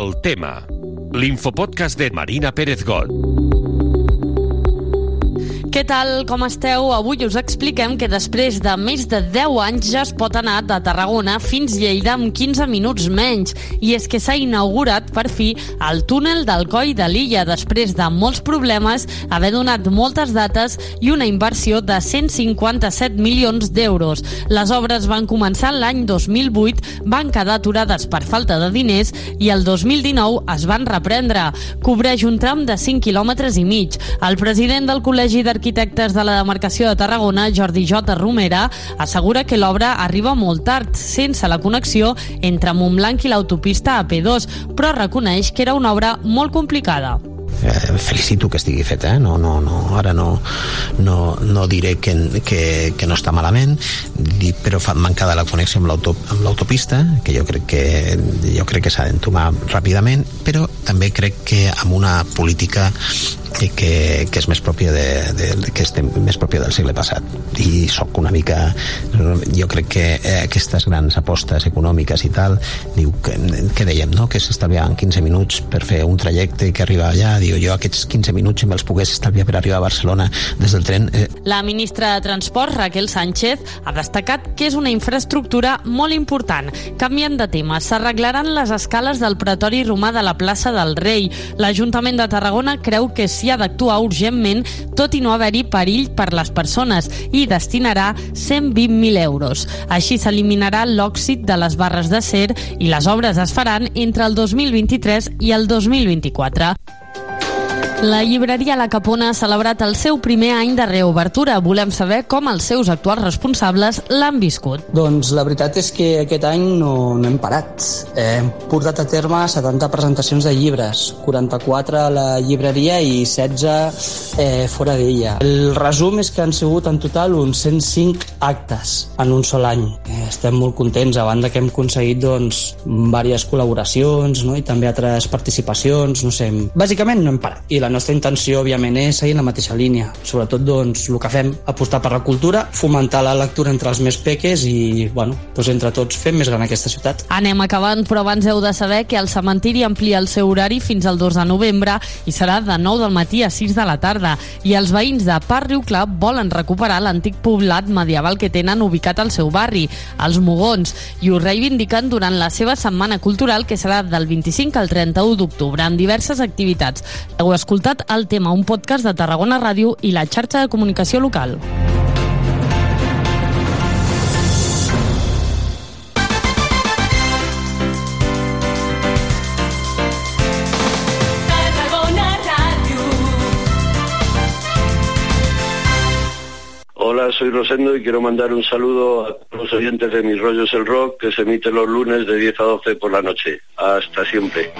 El tema. L'infopodcast de Marina Pérez Got. Què tal, com esteu? Avui us expliquem que després de més de 10 anys ja es pot anar de Tarragona fins Lleida amb 15 minuts menys. I és que s'ha inaugurat, per fi, el túnel del Coll de l'Illa després de molts problemes, haver donat moltes dates i una inversió de 157 milions d'euros. Les obres van començar l'any 2008, van quedar aturades per falta de diners i el 2019 es van reprendre. Cobreix un tram de 5 quilòmetres i mig. El president del Col·legi d'Arquitectes de la demarcació de Tarragona, Jordi J. Romera, assegura que l'obra arriba molt tard, sense la connexió entre Montblanc i l'autopista AP2, però reconeix que era una obra molt complicada eh, felicito que estigui feta, eh? no, no, no, ara no, no, no diré que, que, que no està malament, però fa mancada la connexió amb l'autopista, que jo crec que jo crec que s'ha d'entomar ràpidament, però també crec que amb una política que, que és més pròpia de, de, de, que estem més pròpia del segle passat. I sóc una mica jo crec que eh, aquestes grans apostes econòmiques i tal diu que, que dèiem, no? que s'estalviaven 15 minuts per fer un trajecte que arriba allà. Diu jo aquests 15 minuts si me'ls pogués estalviar per arribar a Barcelona des del tren eh. La ministra de Transport Raquel Sánchez ha destacat que és una infraestructura molt important. Canviant de tema, s'arreglaran les escales del pretori romà de la plaça del Rei. l'Ajuntament de Tarragona creu que s'hi ha d'actuar urgentment, tot i no haver-hi perill per les persones, i destinarà 120.000 euros. Així s'eliminarà l'òxid de les barres d'acer i les obres es faran entre el 2023 i el 2024. La llibreria La Capona ha celebrat el seu primer any de reobertura. Volem saber com els seus actuals responsables l'han viscut. Doncs la veritat és que aquest any no, no hem parat. Hem portat a terme 70 presentacions de llibres, 44 a la llibreria i 16 eh, fora d'ella. El resum és que han sigut en total uns 105 actes en un sol any. Eh, estem molt contents, a banda que hem aconseguit doncs, diverses col·laboracions no? i també altres participacions, no sé, bàsicament no hem parat. I la nostra intenció, òbviament, és seguir en la mateixa línia. Sobretot, doncs, el que fem, apostar per la cultura, fomentar la lectura entre els més peques i, bueno, doncs entre tots fem més gran aquesta ciutat. Anem acabant, però abans heu de saber que el cementiri amplia el seu horari fins al 2 de novembre i serà de 9 del matí a 6 de la tarda. I els veïns de Parc Riu Club volen recuperar l'antic poblat medieval que tenen ubicat al seu barri, els Mogons, i ho reivindiquen durant la seva setmana cultural que serà del 25 al 31 d'octubre amb diverses activitats. Heu escoltat escoltat El Tema, un podcast de Tarragona Ràdio i la xarxa de comunicació local. Hola, soy Rosendo y quiero mandar un saludo a los oyentes de Mis Rollos el Rock que se emite los lunes de 10 a 12 por la noche. Hasta siempre.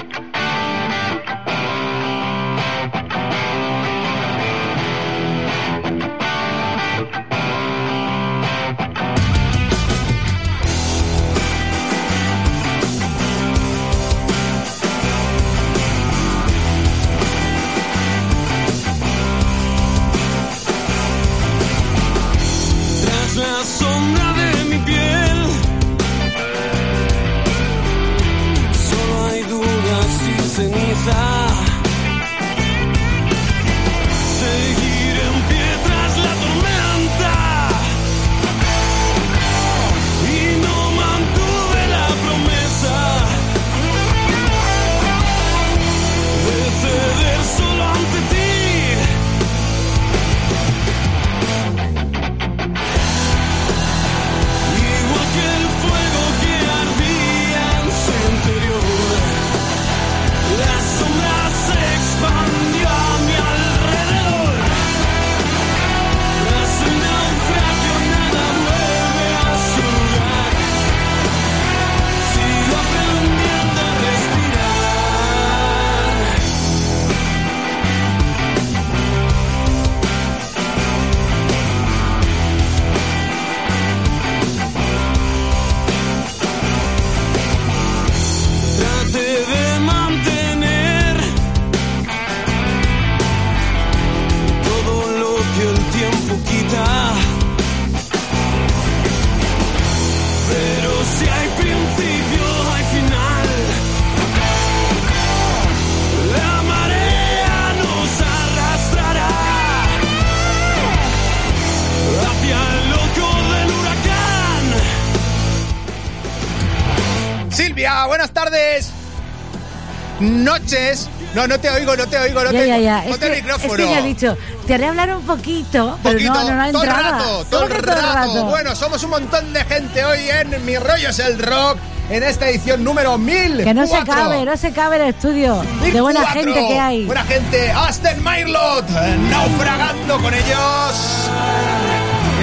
No, no te oigo, no te oigo, no Ya, te ya, oigo. ya. Es Ponte el que, micrófono. es que ha dicho, te haré hablar un poquito, pero Poquito, no, no, no todo el rato, todo el ¿Cómo que rato. Bueno, somos un montón de gente hoy en Mi Rollo es el Rock, en esta edición número 1000. que no se cabe, no se cabe el estudio. De buena gente que hay. Buena gente. Aston Mairlot, eh, naufragando con ellos.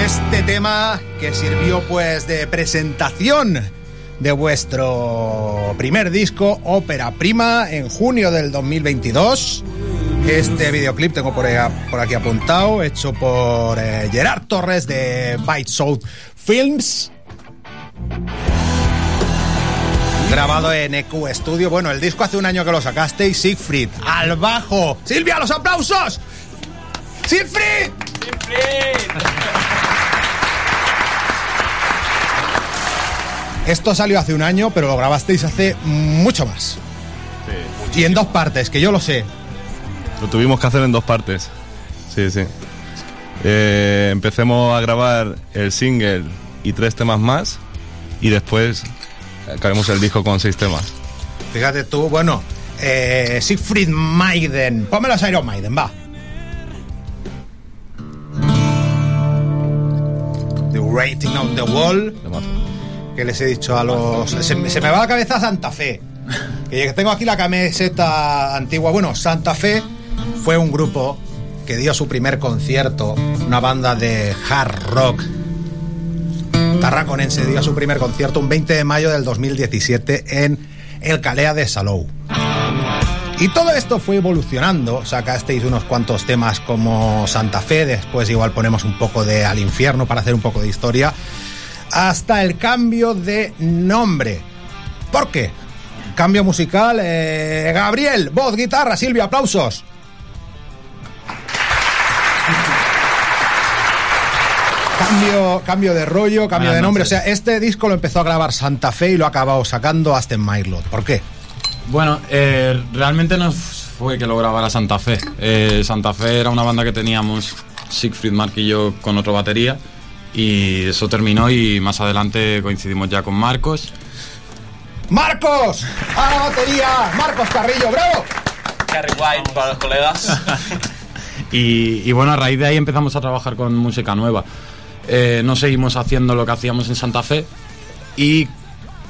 Este tema que sirvió pues de presentación de vuestro primer disco, Ópera Prima, en junio del 2022. Este videoclip tengo por, por aquí apuntado, hecho por eh, Gerard Torres de Bite South Films. Grabado en EQ Studio. Bueno, el disco hace un año que lo sacasteis. Siegfried, al bajo. Silvia, los aplausos. Siegfried. Esto salió hace un año, pero lo grabasteis hace mucho más. y en dos partes, que yo lo sé. Lo tuvimos que hacer en dos partes. Sí, sí. Eh, empecemos a grabar el single y tres temas más y después acabemos el disco con seis temas. Fíjate tú, bueno, eh, Siegfried Maiden. Ponme los Iron Maiden, va. The Rating on the Wall. Que les he dicho a los. Se, me- va la cabeza Santa Fe. Que tengo aquí la camiseta antigua. Bueno, Santa Fe fue un grupo que dio su primer concierto, una banda de hard rock tarraconense dio su primer concierto un 20 de mayo del 2017 en el Calea de Salou. Y todo esto fue evolucionando, sacasteis unos cuantos temas como Santa Fe, después igual ponemos un poco de Al Infierno para hacer un poco de historia, hasta el cambio de nombre. ¿Por qué? Cambio musical, eh, Gabriel, voz, guitarra, Silvia, aplausos. Cambio, cambio de rollo, cambio Buenas de nombre. noches. O sea, este disco lo empezó a grabar Santa Fe y lo ha acabado sacando Aston Mairlot. ¿Por qué? Bueno, eh, realmente no fue que lo grabara Santa Fe. Eh, Santa Fe era una banda que teníamos, Siegfried, Mark y yo, con otro batería. Y eso terminó y más adelante coincidimos ya con Marcos. ¡Marcos! ¡A la batería! ¡Marcos Carrillo, bravo! Carrie White para los colegas. Y, y bueno, a raíz de ahí empezamos a trabajar con música nueva. Eh, no seguimos haciendo lo que hacíamos en Santa Fe y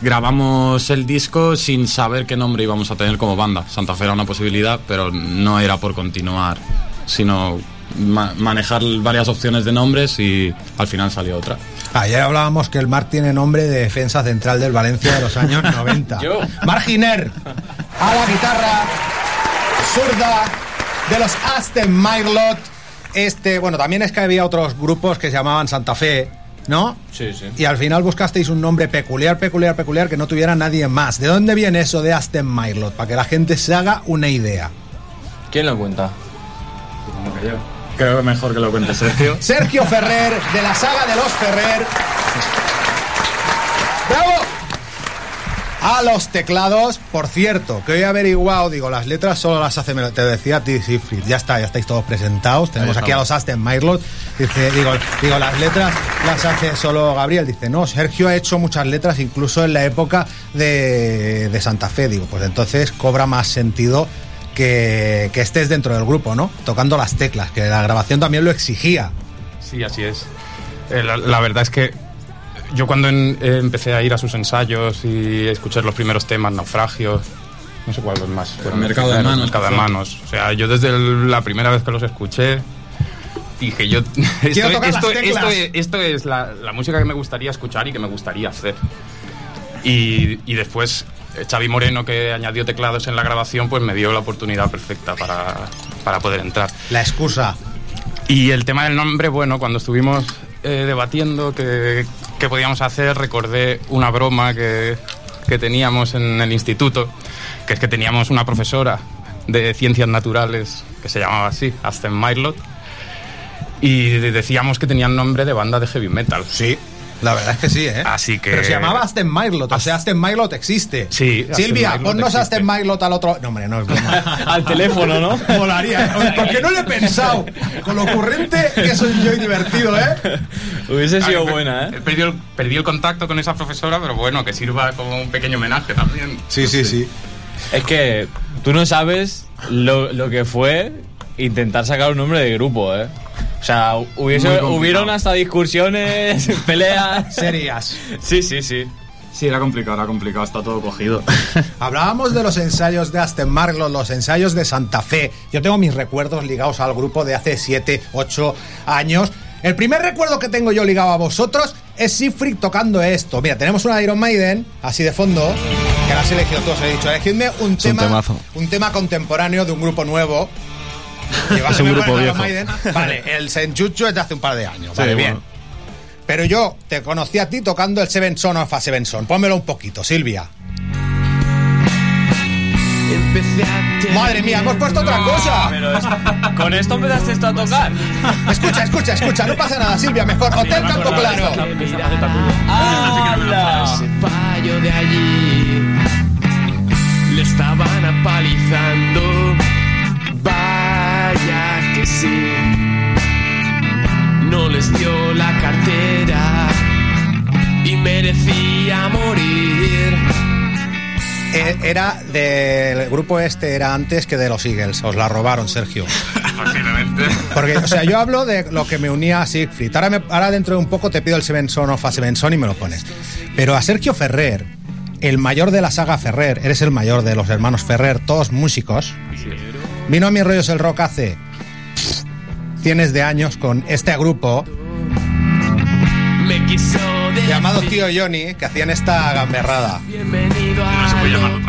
grabamos el disco sin saber qué nombre íbamos a tener como banda. Santa Fe era una posibilidad, pero no era por continuar, sino ma- manejar varias opciones de nombres y al final salió otra. Ayer hablábamos que el Marc tiene nombre de defensa central del Valencia de los años 90. Yo. Marginer, a la guitarra, zurda de los Aston Mairlot. Este, bueno, también es que había otros grupos que se llamaban Santa Fe, ¿no? Sí, sí. Y al final buscasteis un nombre peculiar, peculiar, peculiar que no tuviera nadie más. ¿De dónde viene eso de Aston Mairlot? Para que la gente se haga una idea. ¿Quién lo cuenta? Creo que mejor que lo cuente Sergio. Sergio Ferrer, de la saga de los Ferrer. ¡Bravo! A los teclados, por cierto, que hoy he averiguado, digo, las letras solo las hace, te decía a ti, Siegfried, ya está, ya estáis todos presentados, tenemos aquí a los. Aston Mairlot, dice, digo, digo, las letras las hace solo Gabriel, dice, no, Sergio ha hecho muchas letras incluso en la época de, de Santa Fe, digo, pues entonces cobra más sentido que, que estés dentro del grupo, ¿no? Tocando las teclas, que la grabación también lo exigía. Sí, así es. Eh, la, la verdad es que yo cuando en- eh, empecé a ir a sus ensayos y escuchar los primeros temas, naufragios, no sé cuál más. los Mercado de Manos, Mercado de manos. O sea, yo desde el- la primera vez que los escuché dije yo esto, tocar las esto- esto es, esto es la, la música que me gustaría escuchar y que me gustaría hacer. Y, y después Xavi Moreno, que añadió teclados en la grabación, pues me dio la oportunidad perfecta para, para poder entrar. La excusa. Y el tema del nombre, bueno, cuando estuvimos eh, debatiendo qué, qué podíamos hacer, recordé una broma que, que teníamos en el instituto, que es que teníamos una profesora de ciencias naturales que se llamaba así, Aston Mairlot, y decíamos que tenían nombre de banda de heavy metal. Sí. La verdad es que sí, ¿eh? Así que... Pero se llamaba Aston Mylot, o sea, Aston Mylot existe. Sí, Aston Silvia, Mylot ponnos existe. Aston Mylot al otro... No, hombre, no es broma. Al teléfono, ¿no? Molaría, ¿eh? Oye, ¿Por qué no lo he pensado? Con lo ocurrente que soy yo y divertido, ¿eh? Hubiese sido Ay, buena, ¿eh? he perdido el- perdí el contacto con esa profesora, pero bueno, que sirva como un pequeño homenaje también. Sí, sí, sí. Es que tú no sabes lo, lo que fue intentar sacar un nombre de grupo, ¿eh? O sea, hubiese, hubieron hasta discusiones, peleas. Serias. Sí, sí, sí. Sí, era complicado, era complicado, está todo cogido. Hablábamos de los ensayos de Aston Marlow, los ensayos de Santa Fe. Yo tengo mis recuerdos ligados al grupo de hace 7, 8 años. El primer recuerdo que tengo yo ligado a vosotros es Siegfried tocando esto. Mira, tenemos una Iron Maiden, así de fondo, que la has elegido tú, os he dicho. Elegidme un un tema, temazo. un tema contemporáneo de un grupo nuevo. Ser un grupo viejo. Maiden. Vale, el Senjuchu es de hace un par de años. Sí, vale, bueno. bien. Pero yo te conocí a ti tocando el Seven Son of a Seven Son. Pónmelo un poquito, Silvia. Madre mía, hemos puesto otra cosa. Pero es- con esto empezaste esto a tocar. Escucha, escucha, escucha, no pasa nada, Silvia, mejor. Hotel Campo Claro. ¡Hala! Era del grupo este, era antes que de los Eagles. Os la robaron, Sergio. Posiblemente. Porque, o sea, yo hablo de lo que me unía a Siegfried. Ahora, me- ahora dentro de un poco te pido el Seven Son of a Seven Son y me lo pones. Pero a Sergio Ferrer, el mayor de la saga Ferrer, eres el mayor de los hermanos Ferrer, todos músicos. Vino a mis rollos el rock hace cientos de años con este grupo Me quiso decir llamado Tío Johnny, que hacían esta gamberrada. bienvenido a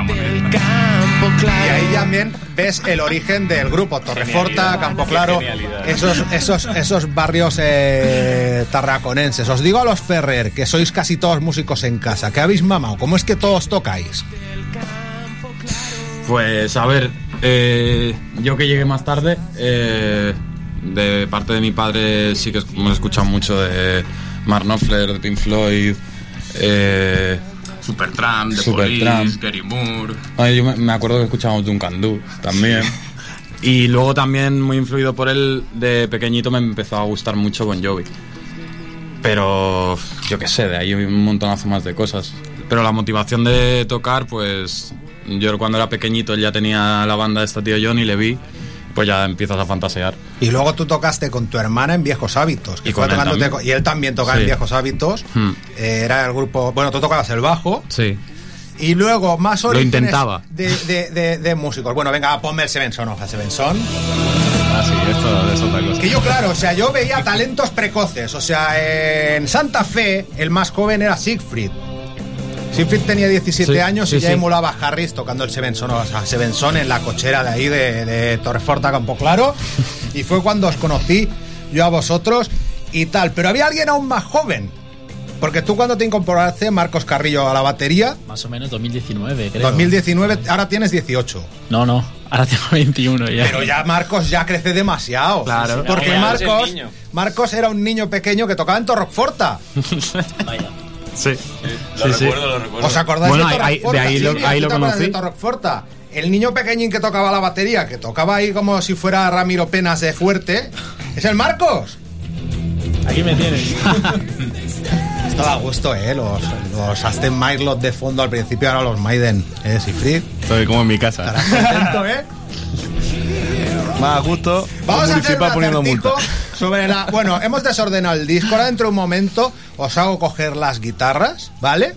del campo claro. Y ahí también ves el origen del grupo, Torreforta, Campo Claro, esos, esos, esos barrios eh, tarraconenses. Os digo a los Ferrer, que sois casi todos músicos en casa, que habéis mamado, ¿cómo es que todos tocáis? Pues a ver, eh, yo que llegué más tarde, eh, de parte de mi padre sí que hemos escuchado mucho de Mark Knopfler, de Pink Floyd, eh, Supertramp, The Supertramp. Police, Gary Moore. Yo me, me acuerdo que escuchábamos Duncan Du también. Y luego también, muy influido por él, de pequeñito me empezó a gustar mucho Bon Jovi. Pero yo qué sé, de ahí un montonazo más de cosas. Pero la motivación de tocar, pues yo cuando era pequeñito él ya tenía la banda de este tío Johnny, le vi, pues ya empiezas a fantasear. Y luego tú tocaste con tu hermana en Viejos Hábitos. que Y fue él también. con- y él también tocaba en. Viejos Hábitos. Hmm. Eh, era el grupo. Bueno, tú tocabas el bajo. Sí. Y luego más Lo intentaba. De, de- de- de músicos. Bueno, venga, ponme el Seven Son of a Seven Son. Ah, sí, esto es otra cosa. Que yo, claro, o sea, yo veía talentos precoces. O sea, en Santa Fe, el más joven era Siegfried. Siegfried tenía 17 Sí, años sí, y ya sí. emulaba a Harris tocando el Seven Son, o sea, Seven Son en la cochera de ahí de, de Torreforta, Campo Claro. Y fue cuando os conocí yo a vosotros y tal. Pero había alguien aún más joven. Porque tú cuando te incorporaste, Marcos Carrillo, a la batería, Más o menos 2019, creo. 2019, ahora tienes 18. No, no, ahora tengo 21 ya. Pero ya Marcos ya crece demasiado. Claro. Porque Marcos. Marcos era un niño pequeño que tocaba en Torroforta. Vaya. Sí. Lo Sí, sí. recuerdo, lo recuerdo. ¿Os acordáis Bueno, de ahí- de ahí lo- ahí ¿tú lo conocí. El niño pequeñín que tocaba la batería, que tocaba ahí como si fuera Ramiro Penas de fuerte, es el Marcos. Aquí me tienes. Esto da gusto, ¿eh? Los, los Aston Mylot de fondo al principio, ahora los Maiden, ¿eh? Sifrid. Estoy como en mi casa. Contento, ¿eh? Más a gusto, Vamos a hacer un poniendo multa. sobre la... Bueno, hemos desordenado el disco. Ahora dentro de un momento os hago coger las guitarras, ¿vale?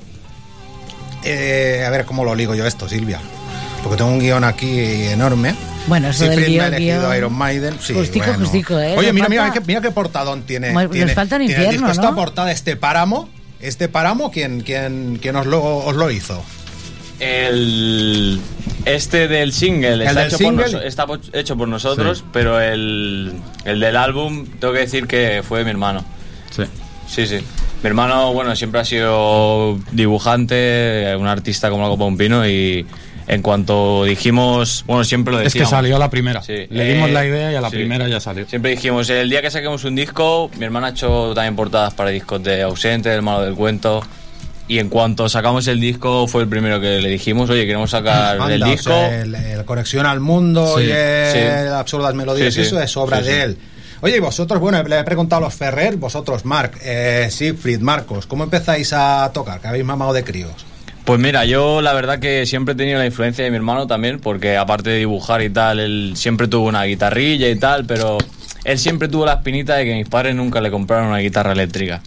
Eh, a ver cómo lo ligo yo esto, Silvia. Porque tengo un guion aquí enorme. Bueno, eso del me ha guion, elegido guion. Iron Maiden. Sí, Justico, bueno. justico, ¿eh? Oye, mira, mira, falta- qué, mira qué portadón tiene. Nos tiene, falta un tiene el infierno, disco. ¿no? Esta portada, este páramo, este páramo, ¿quién, quién, quién os, lo, os lo hizo? El este del single, ¿El está, del hecho, single? Por está hecho por nosotros, pero el, el del álbum tengo que decir que fue de mi hermano. Sí. Sí, sí. Mi hermano, bueno, siempre ha sido dibujante, un artista como la copa un pino y En cuanto dijimos, bueno, siempre lo Es que decíamos. salió a la primera. Sí. Le dimos Eh, la idea y a la sí. primera ya salió. Siempre dijimos, el día que saquemos un disco, mi hermana ha hecho también portadas para discos de Ausente, del Malo del Cuento. Y en cuanto sacamos el disco, fue el primero que le dijimos, oye, queremos sacar Anda, el o disco. sea, el, el Conexión al Mundo Sí, y el sí. Absurdas Melodías, Sí, eso es obra de él. Oye, y vosotros, bueno, le he preguntado a los Ferrer, vosotros, Marc, eh, Siegfried, Marcos, ¿cómo empezáis a tocar? Que habéis mamado de críos. Pues mira, yo la verdad que siempre he tenido la influencia de mi hermano también, porque aparte de dibujar y tal, él siempre tuvo una guitarrilla y tal, pero él siempre tuvo la espinita de que mis padres nunca le compraron una guitarra eléctrica.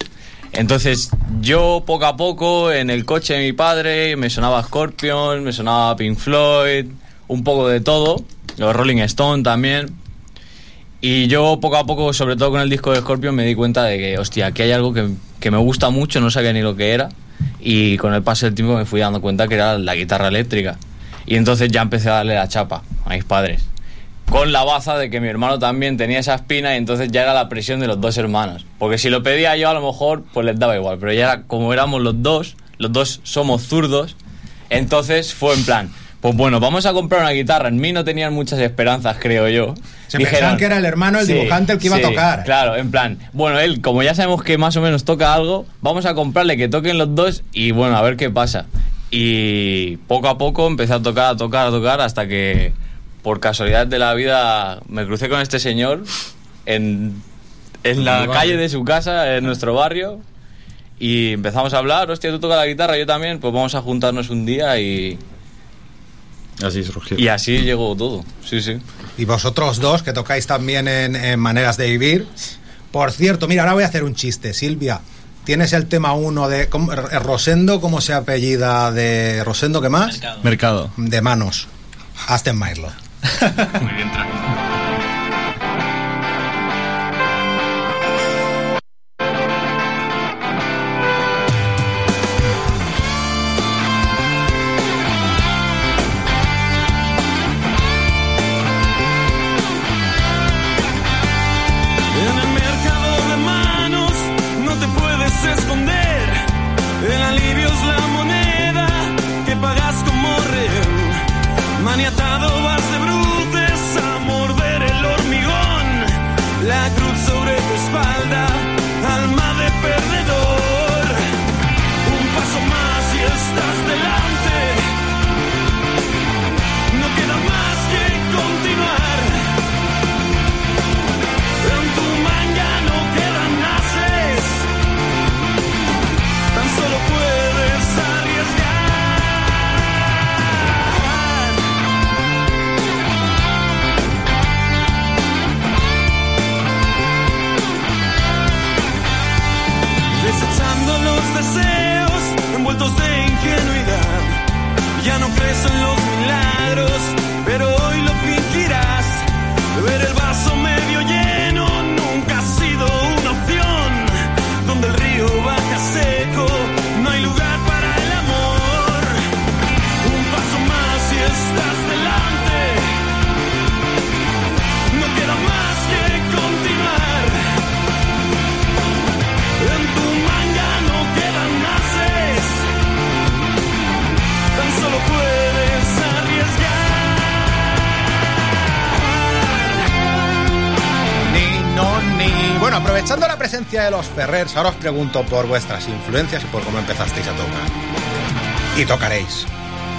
Entonces yo poco a poco en el coche de mi padre me sonaba Scorpion, me sonaba Pink Floyd, un poco de todo, los Rolling Stone también. Y yo poco a poco, sobre todo con el disco de Scorpion, me di cuenta de que, hostia, aquí hay algo que, que me gusta mucho, no sabía ni lo que era. Y con el paso del tiempo me fui dando cuenta que era la guitarra eléctrica. Y entonces ya empecé a darle la chapa a mis padres. Con la baza de que mi hermano también tenía esa espina y entonces ya era la presión de los dos hermanos. Porque si lo pedía yo a lo mejor pues les daba igual. Pero ya era, como éramos los dos, los dos somos zurdos, entonces fue en plan, pues bueno, vamos a comprar una guitarra. En mí no tenían muchas esperanzas, creo yo. Se pensaban que era el hermano, el dibujante, el que iba a sí, tocar. Claro, en plan, bueno, él, como ya sabemos que más o menos toca algo, vamos a comprarle que toquen los dos y bueno, a ver qué pasa. Y poco a poco empecé a tocar, a tocar, a tocar, hasta que por casualidad de la vida me crucé con este señor en, en la calle de su casa, en nuestro barrio. Y empezamos a hablar, hostia, tú tocas la guitarra, yo también, pues vamos a juntarnos un día y, Así surgió. y así llegó todo. Sí, sí. Y vosotros dos, que tocáis también en, en Maneras de Vivir. Por cierto, mira, ahora voy a hacer un chiste. Silvia, tienes el tema uno de... ¿cómo- R- Rosendo, ¿cómo se apellida de... Rosendo, ¿qué más? Mercado. De manos. Aston Martin. Muy bien, En de los Ferrers, ahora os pregunto por vuestras influencias y por cómo empezasteis a tocar. Y tocaréis.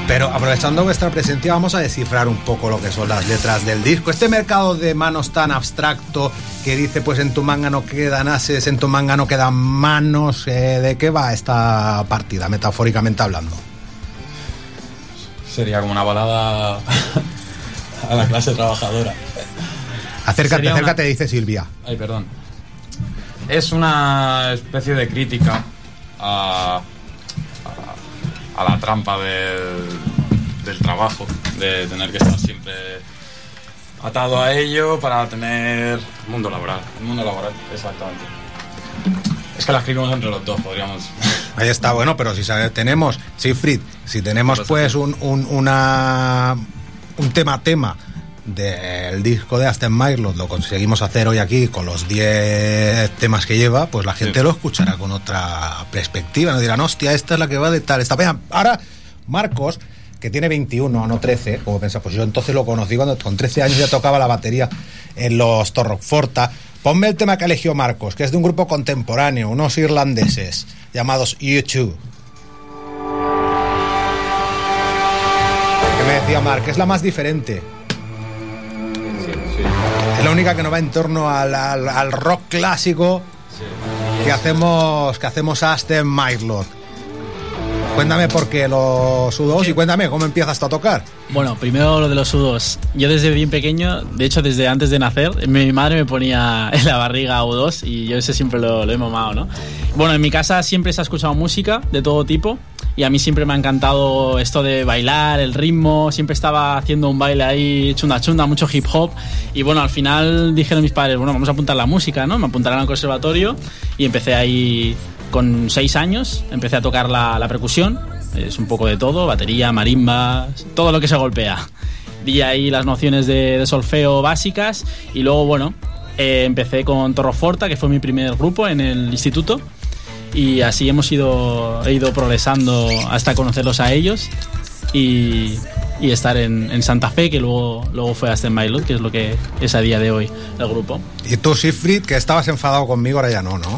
Pero aprovechando vuestra presencia, vamos a descifrar un poco lo que son las letras del disco. Este mercado de manos tan abstracto que dice, pues en tu manga no quedan ases, en tu manga no quedan manos. eh, ¿De qué va esta partida, metafóricamente hablando? Sería como una balada a la clase trabajadora. Acércate, Sería una- acércate, dice Silvia. Ay, perdón. Es una especie de crítica a, a, a la trampa del, del trabajo, de tener que estar siempre atado a ello para tener mundo laboral. El mundo laboral, exactamente. Es que la escribimos entre los dos, podríamos. Ahí está, bueno, pero si tenemos, Siegfried, si tenemos pues un, un, una, un tema tema del disco de Aston Martin, lo conseguimos hacer hoy aquí con los 10 temas que lleva, pues la gente lo escuchará con otra perspectiva, nos dirán, hostia, esta es la que va de tal, esta. Vean, ahora, Marcos, que tiene 21, no 13, como piensa, pues yo entonces lo conocí cuando con 13 años ya tocaba la batería en los Torroforta. Ponme el tema que eligió Marcos, que es de un grupo contemporáneo, unos irlandeses llamados U2. Que me decía Marc, es la más diferente. La única que no va en torno al, al- al rock clásico que hacemos que hacemos Aston Mylord. Cuéntame por qué los U2 y cuéntame cómo empiezas a tocar. Bueno, primero lo de los sudos. Yo desde bien pequeño, de hecho desde antes de nacer, mi madre me ponía en la barriga U2 y yo ese siempre lo, lo he mamado, ¿no? Bueno, en mi casa siempre se ha escuchado música de todo tipo y a mí siempre me ha encantado esto de bailar, el ritmo, siempre estaba haciendo un baile ahí chunda chunda, mucho hip hop y bueno, al final dijeron mis padres, bueno, vamos a apuntar la música, ¿no? Me apuntaron al conservatorio y empecé ahí con seis años, empecé a tocar la, percusión, es un poco de todo, batería, marimba, todo lo que se golpea. Di ahí las nociones de, solfeo básicas y luego, bueno, eh, empecé con Torroforta, que fue mi primer grupo en el instituto. Y así hemos ido, he ido progresando hasta conocerlos a ellos y, estar en, Santa Fe, que luego, luego fue hasta en Mailot, que es lo que es a día de hoy el grupo. Y tú, Siegfried, que estabas enfadado conmigo, ahora ya no, ¿no?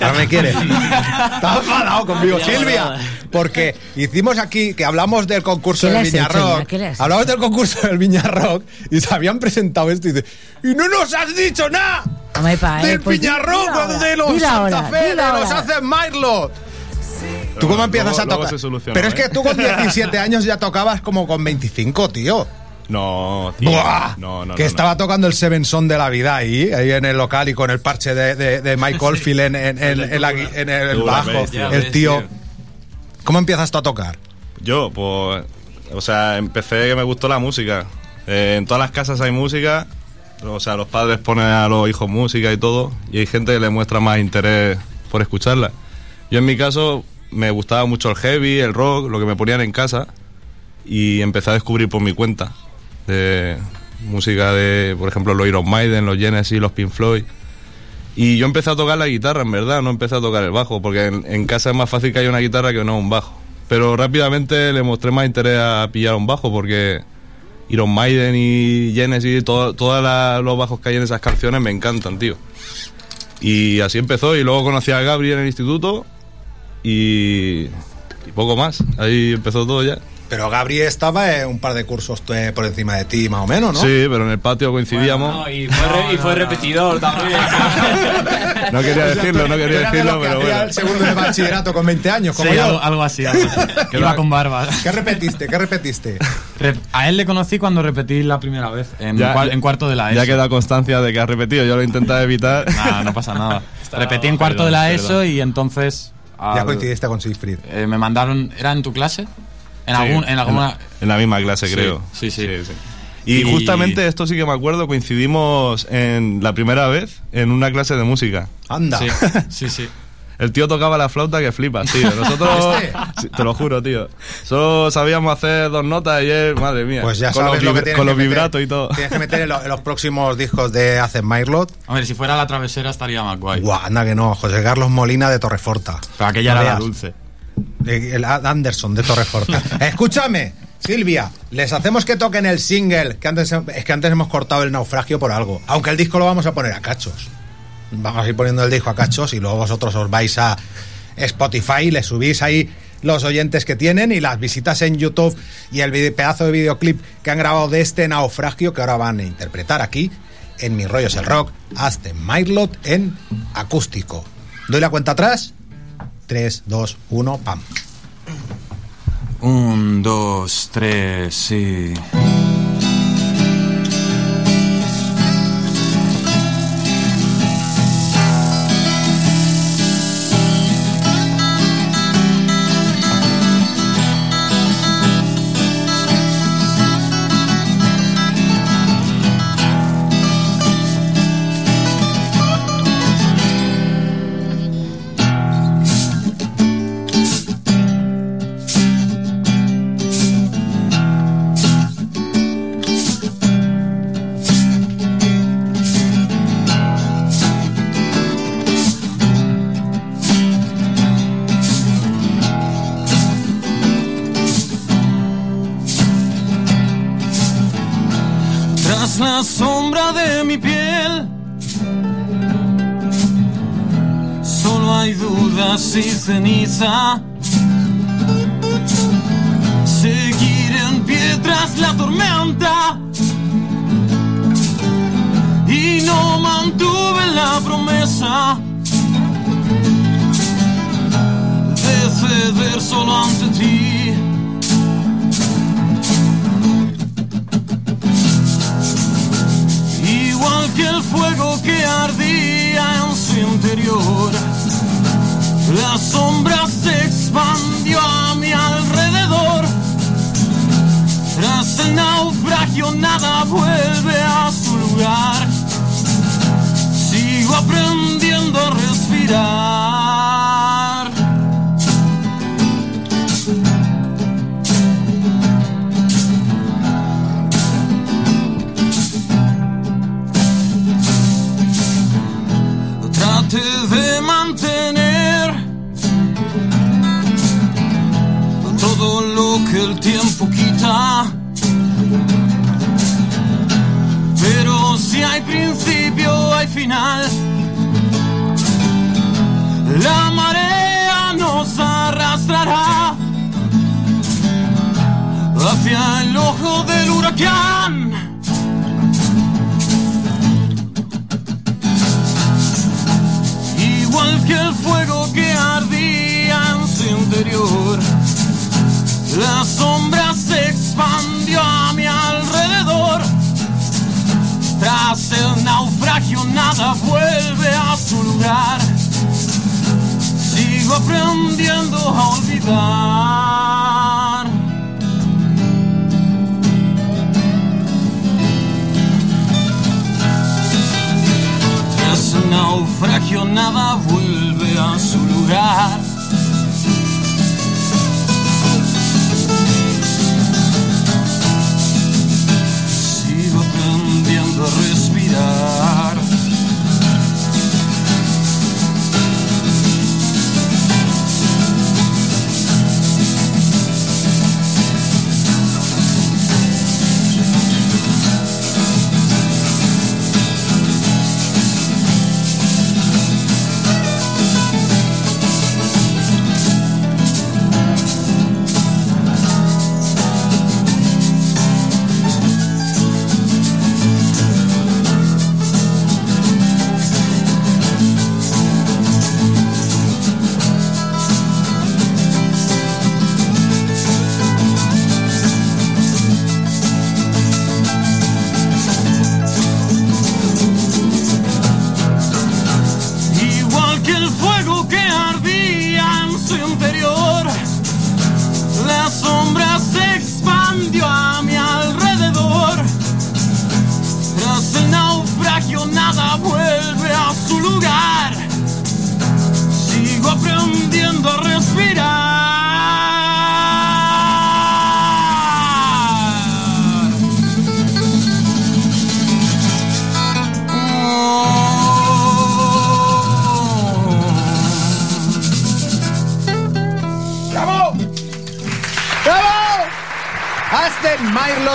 Ahora me quieres. Estaba enfadado conmigo, Silvia. Porque hicimos aquí que hablamos del concurso ¿Qué le del has Viña hecho ya? Rock. ¿Qué le has Hablamos del concurso del Viña Rock y se habían presentado esto y dice, ¡y no nos has dicho nada! Eh, del pues Viña dilo Rock, ahora, de los Santa Fe, de los haces Myrlo. ¿Tú cómo empiezas luego- a tocar? Pero es que ¿eh? tú con 17 años ya tocabas como con 25, tío. No, tío. ¡Buah! No, no, que no, estaba tocando el Seven Son de la vida ahí, ahí en el local y con el parche de, de, de Mike Oldfield en, en- en- en la gui- en el bajo, el ves, tío. tío. ¿Cómo empiezas tú a tocar? Yo, pues, o sea, empecé que me gustó la música. Eh, en todas las casas hay música, o sea, los padres ponen a los hijos música y todo, y hay gente que le muestra más interés por escucharla. Yo en mi caso me gustaba mucho el heavy, el rock, lo que me ponían en casa, y empecé a descubrir por mi cuenta. De música de, por ejemplo, los Iron Maiden, los Genesis, los Pink Floyd. Y yo empecé a tocar la guitarra, en verdad, no empecé a tocar el bajo, porque en, casa es más fácil que haya una guitarra que no un bajo. Pero rápidamente le mostré más interés a pillar un bajo, porque Iron Maiden y Genesis, todo- todos los bajos que hay en esas canciones me encantan, tío. Y así empezó, y luego conocí a Gabriel en el instituto, y poco más. Ahí empezó todo ya. Pero Gabriel estaba en un par de cursos eh, por encima de ti, más o menos, ¿no? Sí, pero en el patio coincidíamos. y fue, re- y fue repetidor también. No quería decirlo, no quería decirlo, pero bueno. el segundo de bachillerato con 20 años, como Sí, yo. algo, algo así. algo así. Que iba con barba. ¿Qué repetiste? ¿Qué repetiste? Rep- A él le conocí cuando repetí la primera vez, en, Ya- ya- en cuarto de la ESO. Ya queda constancia de que has repetido, yo lo he intentado evitar. Nada, no pasa nada. Repetí en cuarto Perdón, de la perdón. ESO y entonces... Ya al- coincidiste con Siegfried. eh, me mandaron... ¿Era en tu clase? En, Sí, algún, en alguna... la- en la misma clase, Sí, creo. sí, sí. Y, Y- justamente esto sí que me acuerdo, coincidimos en la primera vez en una clase de música. Anda. Sí, sí, sí. El tío tocaba la flauta que flipas, tío. Nosotros. Sí, te lo juro, tío. Solo sabíamos hacer dos notas y él, madre mía. Pues ya con sabes los, lo que con los vibratos y todo. Tienes que meter en, lo- en los próximos discos de Hacen Myrlot. A ver, si fuera la travesera estaría más guay. Guau, anda que no, José Carlos Molina de Torreforta. Pero aquella No era la dulce. El Anderson de Torreforta. Escúchame, Silvia, les hacemos que toquen el single, que antes, es que antes hemos cortado el naufragio por algo. Aunque el disco lo vamos a poner a cachos. Vamos a ir poniendo el disco a cachos y luego vosotros os vais a Spotify, le subís ahí los oyentes que tienen y las visitas en YouTube y el pedazo de videoclip que han grabado de este naufragio que ahora van a interpretar aquí en Mi Rollo es el Rock, hasta Myrlot en acústico. Doy la cuenta atrás. 3, 2, 1, pam. Un, dos, tres, sí. Ceniza. Seguir en pie tras la tormenta. Y no mantuve la promesa de ceder solo ante ti. Igual que el fuego que ardía en su interior, la sombra se expandió a mi alrededor. Tras el naufragio nada vuelve a su lugar. Sigo aprendiendo a respirar. El tiempo quita. Pero si hay principio, hay final. La marea nos arrastrará hacia el ojo del huracán. Nada vuelve a su lugar. Sigo aprendiendo a olvidar. Tras el naufragio nada vuelve a su lugar.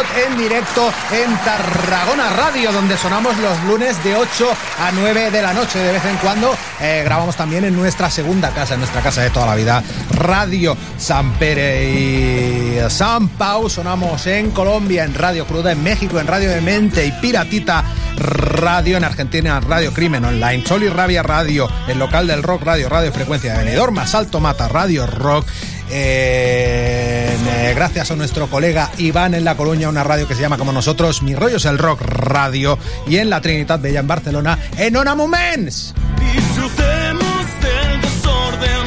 En directo en Tarragona Radio, donde sonamos los lunes de 8 a 9 de la noche. De vez en cuando eh, grabamos también en nuestra segunda casa, en nuestra casa de toda la vida, Radio San Pere y San Pau. Sonamos en Colombia, en Radio Cruda, en México, en Radio de Mente y Piratita Radio, en Argentina, Radio Crimen Online, Sol y Rabia Radio, el local del rock Radio, Radio Frecuencia de Benidorm, Más Alto Mata Radio Rock. Eh, eh, gracias a nuestro colega Iván en La Coruña, una radio que se llama como nosotros, Mi Rollo es el Rock Radio, y en la Trinitat Bella en Barcelona, en Ona Moments. Disfrutemos del desorden.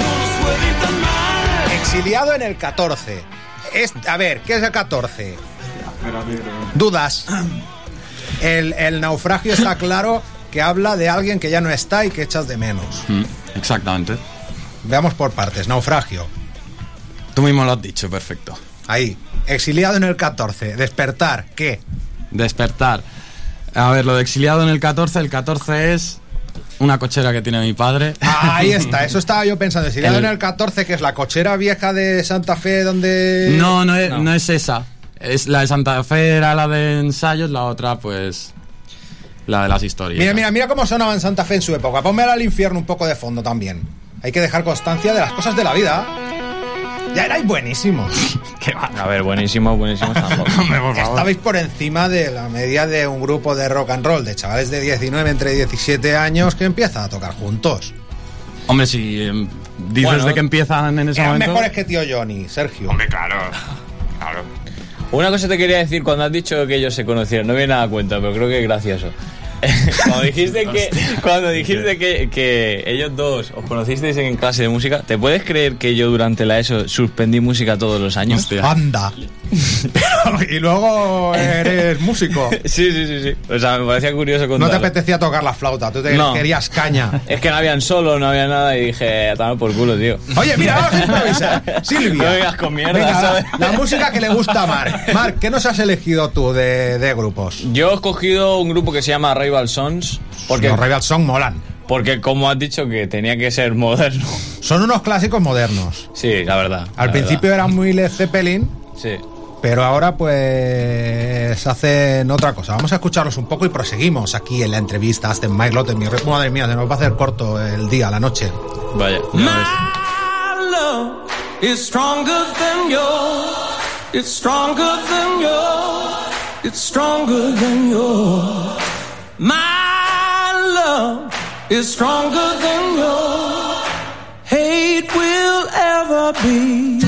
No nos puede ir tan mal. Exiliado en el 14. Es, a ver, ¿qué es el 14? Dudas. El, el naufragio está claro que habla de alguien que ya no está y que echas de menos. Mm, exactamente. Veamos por partes. Naufragio. Tú mismo lo has dicho, perfecto. Ahí. Exiliado en el 14. Despertar. ¿Qué? Despertar. A ver, lo de exiliado en el 14, el 14 es una cochera que tiene mi padre. Ahí está, eso estaba yo pensando. Exiliado El- en el 14, que es la cochera vieja de Santa Fe donde... No, no es, no. es esa. Es, la de Santa Fe era la de ensayos, la otra, pues. La de las historias. Mira, mira, mira cómo sonaba en Santa Fe en su época. Ponme al infierno un poco de fondo también. Hay que dejar constancia de las cosas de la vida. Ya erais buenísimos. A ver, buenísimo, buenísimo. tampoco. Estabais por encima de la media de un grupo de rock and roll, de chavales de 19 entre 17 años que empiezan a tocar juntos. Hombre, si em, dices Bueno, de que empiezan en ese Eran momento. mejores que tío Johnny, Sergio. Hombre, claro. Claro. Una cosa te quería decir cuando has dicho que ellos se conocieron. No viene nada a cuenta, pero creo que es gracioso. cuando dijiste que cuando dijiste que, que ellos dos os conocisteis en clase de música, ¿te puedes creer que yo durante la ESO suspendí música todos los años? Anda. y luego eres músico. Sí, sí, sí, sí. O sea, me parecía curioso No te contarlo. apetecía tocar la flauta, tú te No. querías caña. Es que no habían solo, no había nada y dije, a tomar por culo, tío. Oye, mira, vamos a improvisar. Silvia. No vengas con mierda, Venga, ¿sabes? la, la música que le gusta a Marc. Marc, ¿qué nos has elegido tú de, de grupos? Yo he escogido un grupo que se llama Rival Sons. Porque, Los Rival Song molan. porque como has dicho que tenía que ser moderno. Son unos clásicos modernos. Sí, la verdad. Al la principio eran muy Led Zeppelin, verdad. Sí. pero ahora pues hacen otra cosa. Vamos a escucharlos un poco y proseguimos aquí en la entrevista a Aston Mike Lotte. Mi re- Madre mía, se nos va a hacer corto el día, la noche. Vaya. It's stronger than yours. It's stronger than yours. My love is stronger than yours. Hate will ever be.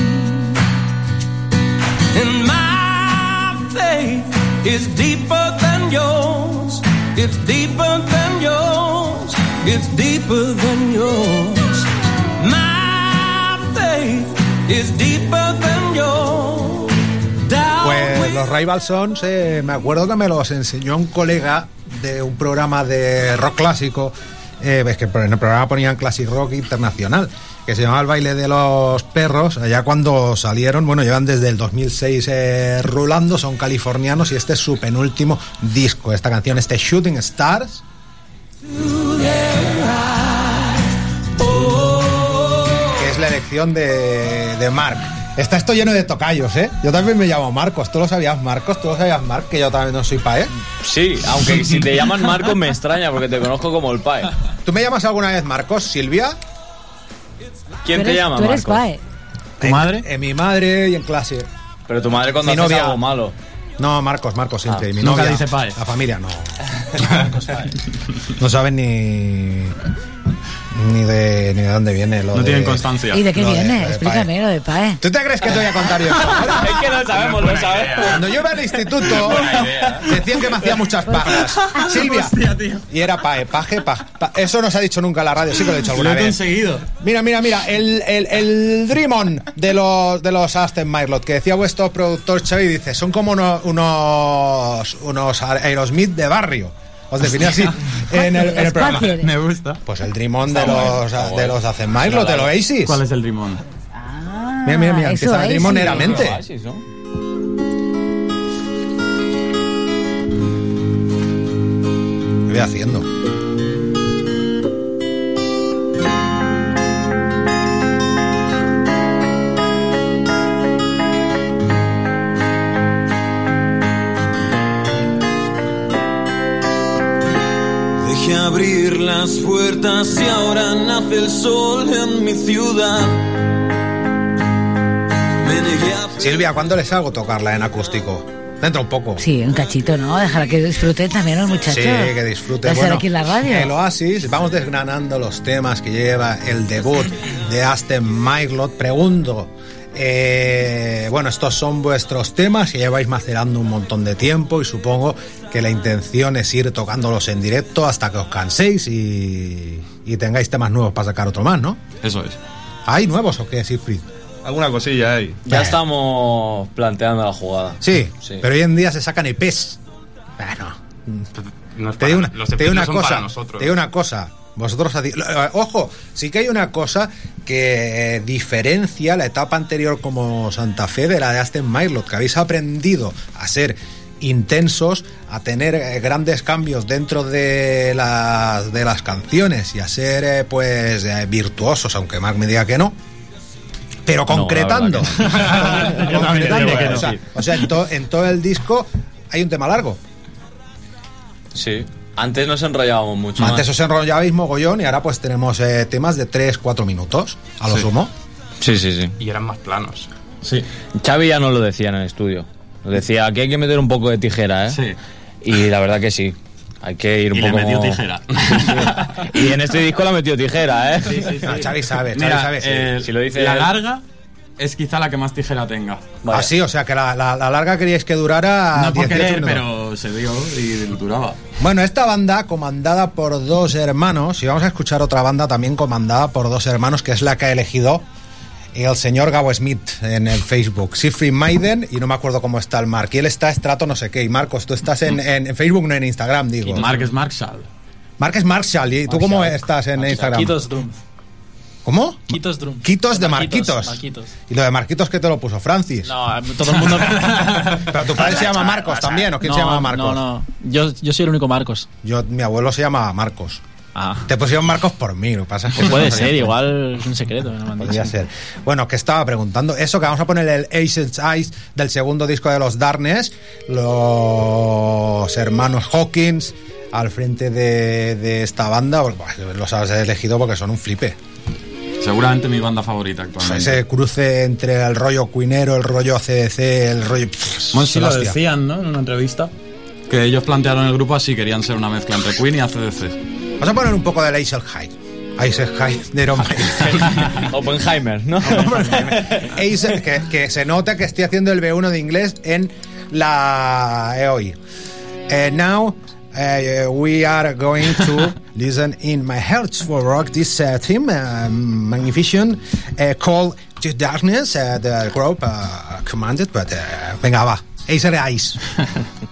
And my faith is deeper than yours. It's deeper than yours. It's deeper than yours. My faith is deeper than yours. Pues los Rival Sons, eh, me acuerdo que me los enseñó un colega de un programa de rock clásico. Eh, que en el programa ponían Classic Rock Internacional, que se llamaba El baile de los perros. Allá cuando salieron, bueno, llevan desde el 2006 eh, rulando, son californianos y este es su penúltimo disco. Esta canción, este Shooting Stars. que es la elección de, de Marc. Está esto lleno de tocayos, ¿eh? Yo también me llamo Marcos. ¿Tú lo sabías, Marcos? ¿Tú lo sabías, Marc? Que yo también no soy pae. Sí, aunque si te llaman Marcos me extraña porque te conozco como el Pae. ¿Tú me llamas alguna vez Marcos, Silvia? ¿Quién te llama Tú eres Marcos? pae. ¿Tu madre? En, mi madre y en clase. Pero tu madre cuando Mi haces novia. algo malo. No, Marcos, Marcos siempre. Ah, y mi nunca novia, dice pae. La familia no. no saben ni. Ni de, ni de dónde viene lo No de- tienen constancia. ¿Y de qué lo de- viene? lo de Explícame lo de pae. ¿Tú te crees que te voy a contar yo es que no sabemos, lo sabemos. Cuando yo iba al instituto, decían que me hacía muchas pajas. Silvia. Y era pae, paje, pa, pa- Eso no se ha dicho nunca en la radio, sí que lo he dicho Lo alguna he vez. conseguido. Mira, mira, mira, el, el, el Dream On de los, de los Aston Marlot, que decía vuestro productor Xavi, dice, son como uno- unos, unos Aerosmith de barrio. Os definí así en el, en el programa. Me gusta. Pues el Dream On de los, de los Aston Marlot, de los Oasis. ¿Cuál es el rimón? Mira, mira, mira, Ah, empieza eso el Dream On es, sí. meramente. Oasis, ¿no? ¿Qué voy haciendo? Y ahora nace el sol en mi ciudad. A Silvia, ¿cuándo les hago tocarla en acústico? Dentro un poco. Sí, un cachito, ¿no? Dejar que disfruten también los muchachos. Sí, que disfrute. De estar Bueno, aquí en la radio. El Oasis, vamos desgranando los temas que lleva el debut de Aston Marlot. Pregunto, eh, bueno, estos son vuestros temas que lleváis macerando un montón de tiempo y supongo que la intención es ir tocándolos en directo hasta que os canséis y, y tengáis temas nuevos para sacar otro más, ¿no? Eso es. ¿Hay nuevos o qué, Siegfried? Alguna cosilla hay. Ya estamos planteando la jugada. Sí, Sí. pero hoy en día se sacan EPs. Bueno, No es Te digo una, te son cosa. nosotros. Te digo una cosa. Vosotros eh, ojo, sí que hay una cosa que eh, diferencia la etapa anterior como Santa Fe de la de Aston Marlot, que habéis aprendido a ser intensos, a tener eh, grandes cambios dentro de las de las canciones y a ser eh, pues eh, virtuosos, aunque Mark me diga que no. pero la concretando. no. Que no. O sea, o sea, en, to- en todo el disco hay un tema largo. Sí. Antes nos enrollábamos mucho Antes más. os enrollabais mogollón y ahora pues tenemos eh, temas de 3-4 minutos, a lo Sí. sumo. Sí, sí, sí. Y eran más planos. Sí. Xavi ya no lo decía en el estudio. Decía que hay que meter un poco de tijera, ¿eh? Sí. Y la verdad que sí. Hay que ir un Y le poco. metió tijera. y en este disco la metió tijera, ¿eh? No, Xavi sabe, Mira, sabe. eh, Si lo dice la él. larga es quizá la que más tijera tenga. Vaya. Ah, sí, o sea que la, la- la larga queríais que durara No por 18 querer, minutos. pero se dio y duraba. Bueno, esta banda, comandada por dos hermanos, y vamos a escuchar otra banda también comandada por dos hermanos, que es la que ha elegido el señor Gabo Smith en el Facebook. Siegfried Maiden, y no me acuerdo cómo está el Mark. Y él está estrato no sé qué. Y Marcos, tú estás en, en- en Facebook, no en Instagram, digo. Mark es Marshall. Mark es Marshall. ¿Y tú cómo estás en Instagram? Quitos Drum. ¿Cómo? Quitos Drum. Quitos de Marquitos. Marquitos. ¿Y lo de Marquitos que te lo puso? Francis. No, todo el mundo. Pero tu padre se llama Marcos también, ¿o quién se llama Marcos? No, no. Yo, yo soy el único Marcos. Yo, mi abuelo se llama Marcos. Ah. Te pusieron Marcos por mí, lo pasa es que eso Puede no ser, igual es un secreto. no Podría ser. Bueno, que estaba preguntando. Eso que vamos a poner el Aces Eyes del segundo disco de los Darkness. Los hermanos Hawkins al frente de, de esta banda. Bueno, los has elegido porque son un flipe. Seguramente mi banda favorita actualmente. ese cruce entre el rollo cuinero, el rollo CDC, el rollo. Bueno, sí son lo decían, ¿no? En una entrevista. Que ellos plantearon el grupo así, querían ser una mezcla entre Queen y ACDC. Vamos a poner un poco Ace High. Ace High de. Oppenheimer, ¿no? Ace, que, que se nota que estoy haciendo el B1 de inglés en la EOI. Eh, now uh, we are going to listen in my hearts for rock this uh, theme, uh, magnificent, uh, called To Darkness, uh, the group uh, commanded, but uh, venga va, Ace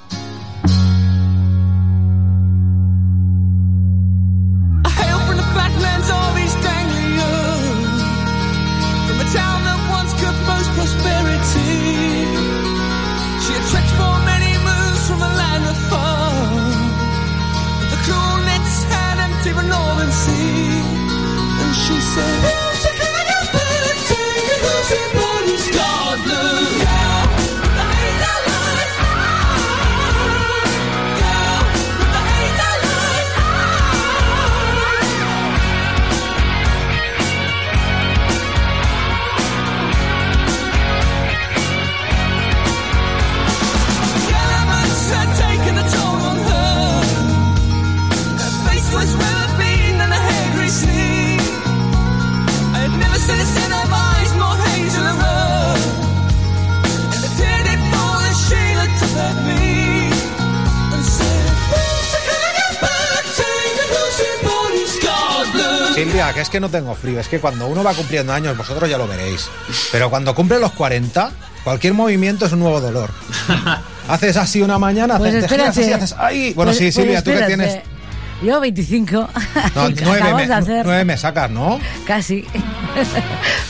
Scotland?" Silvia, que es que no tengo frío, es que cuando uno va cumpliendo años, vosotros ya lo veréis, pero cuando cumple los 40, cualquier movimiento es un nuevo dolor. haces así una mañana, Pues haces, espérate. así, haces ¡ay! Bueno, Pues- sí, pues Silvia, tú que tienes Yo 25. no, Acabas nueve, me, de hacer. nueve me sacas, ¿no? Casi.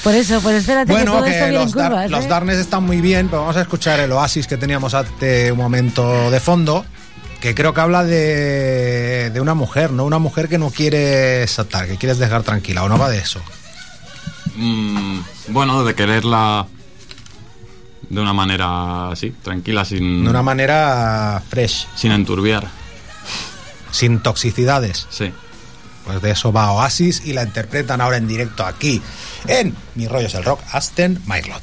Por eso, pues espérate que Bueno, todo esto que en los, dar- curvas. los ¿eh? Darkness están muy bien, pero vamos a escuchar el Oasis que teníamos hace un momento de fondo, que creo que habla de, de una mujer, ¿no? Una mujer que no quiere saltar, que quieres dejar tranquila, o no va de eso. Mm, bueno, de quererla de una manera así, tranquila, sin, De una manera fresh, sin enturbiar. sin toxicidades. Sí. Pues de eso va Oasis y la interpretan ahora en directo aquí en Mi Rollo es el Rock, Aston Mylot.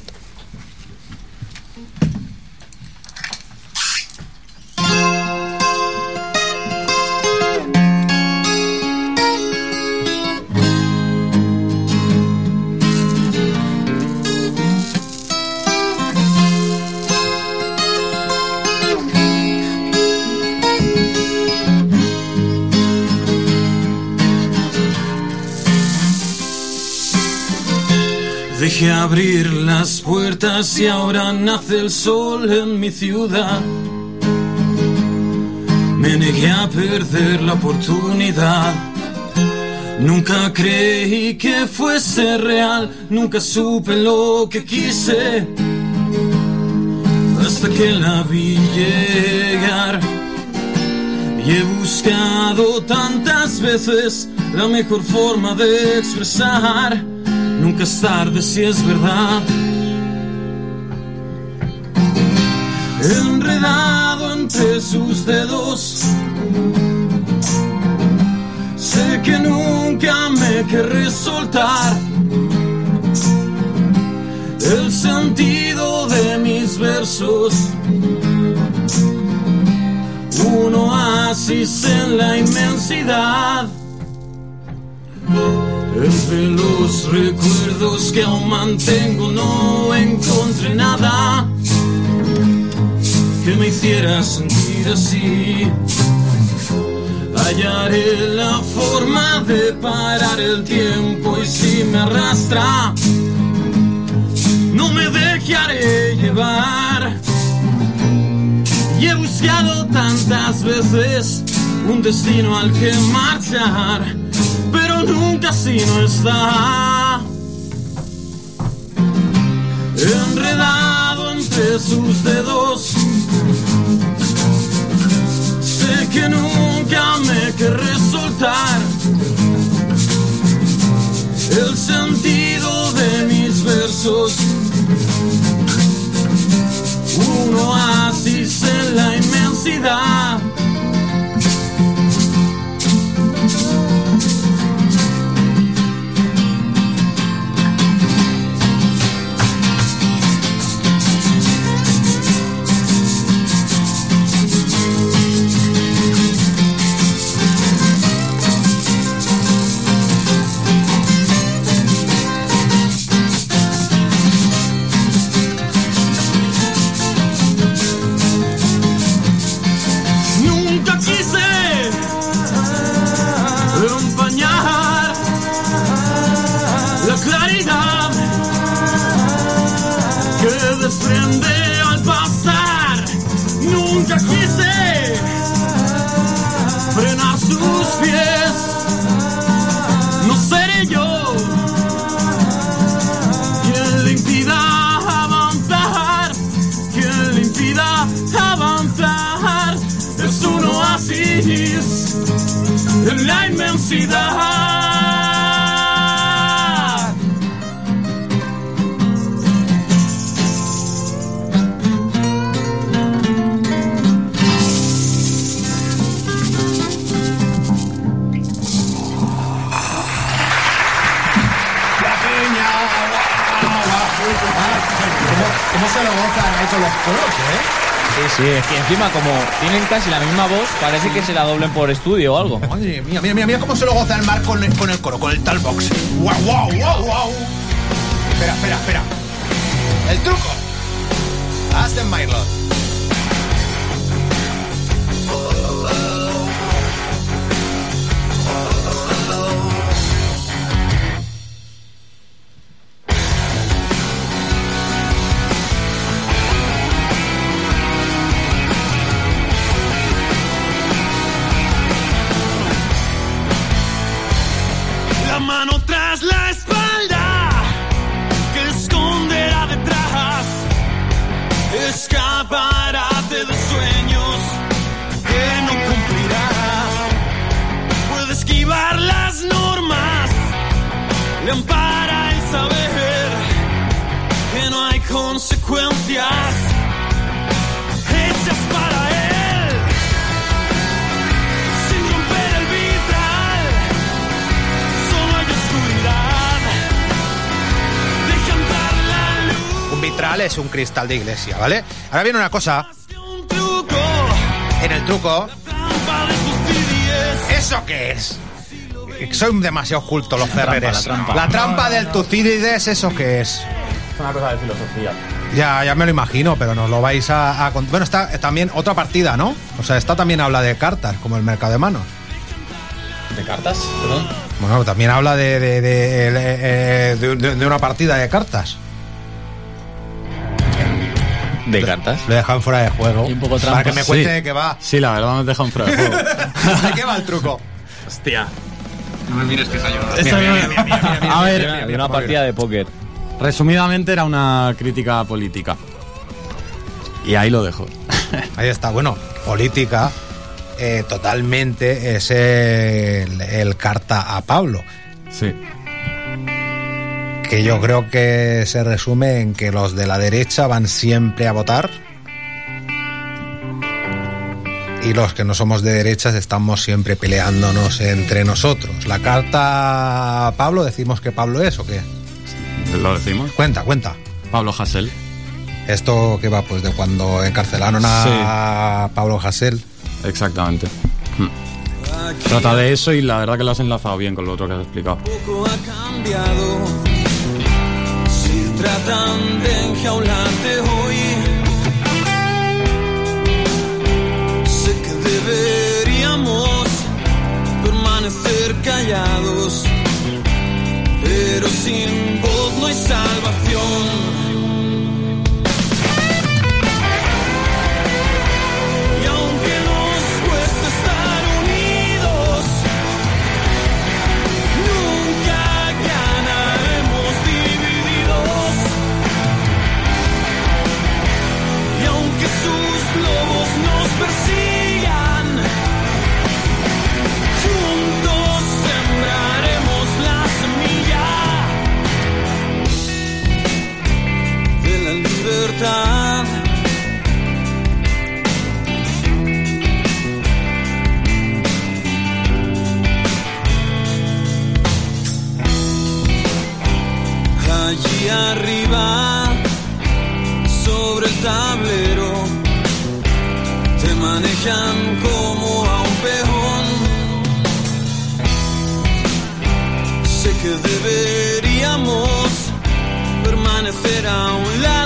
Dejé abrir las puertas y ahora nace el sol en mi ciudad. Me negué a perder la oportunidad. Nunca creí que fuese real, nunca supe lo que quise. Hasta que la vi llegar. Y he buscado tantas veces la mejor forma de expresar Nunca es tarde si es verdad. Enredado entre sus dedos. Sé que nunca me querré soltar. El sentido de mis versos. Un oasis en la inmensidad. Entre los recuerdos que aún mantengo no encontré nada que me hiciera sentir así. Hallaré la forma de parar el tiempo y si me arrastra, no me dejaré llevar. Y he buscado tantas veces un destino al que marchar, nunca si no está. Enredado entre sus dedos, sé que nunca me querré soltar. El sentido de mis versos, un oasis en la inmensidad. Parece que se la doblen por estudio o algo. Madre mía, mira, mira, mira cómo se lo goza el mar con el, con el coro, con el talbox. ¡Guau, guau, guau, guau! Espera, espera, espera. Escaparate de sueños que no cumplirá. Puede esquivar las normas, le ampara el saber que no hay consecuencias es un cristal de iglesia, ¿vale? Ahora viene una cosa. En el truco. ¿Eso qué es? Soy demasiado culto los ferreres. la trampa. La trampa del Tucídides, ¿eso qué es? Es una cosa de filosofía. Ya, ya me lo imagino, pero nos lo vais a, a Bueno, está también otra partida, ¿no? O sea, esta también habla de cartas, como el mercado de manos. ¿De cartas? Perdón. Bueno, también habla de, de, de, eh, eh, de- de- de una partida de cartas. ¿De cartas? Lo he dejado en fuera de juego. Y un poco Para que me cuente Sí. de qué va. Sí, la verdad nos deja un fuera de juego. ¿De qué va el truco? Hostia. No me mires que esa yo. Esto no- A ver, De una partida de póker. resumidamente era una crítica política. Y ahí lo dejo. Ahí está, bueno, política eh, totalmente es el, el carta a Pablo. Sí. Que yo creo que se resume en que los de la derecha van siempre a votar y los que no somos de derechas estamos siempre peleándonos entre nosotros. La carta Pablo, decimos que Pablo es o qué? ¿Lo decimos? Cuenta, cuenta. Pablo Hassel. Esto que va pues de cuando encarcelaron a Pablo Hassel. Exactamente. Mm. Trata de eso y la verdad que lo has enlazado bien con lo otro que has explicado. poco ha cambiado. Tratan de enjaularte hoy, sé que deberíamos permanecer callados, pero sin voz no hay salvación. Arriba, sobre el tablero, te manejan como a un peón. Sé que deberíamos permanecer a un lado,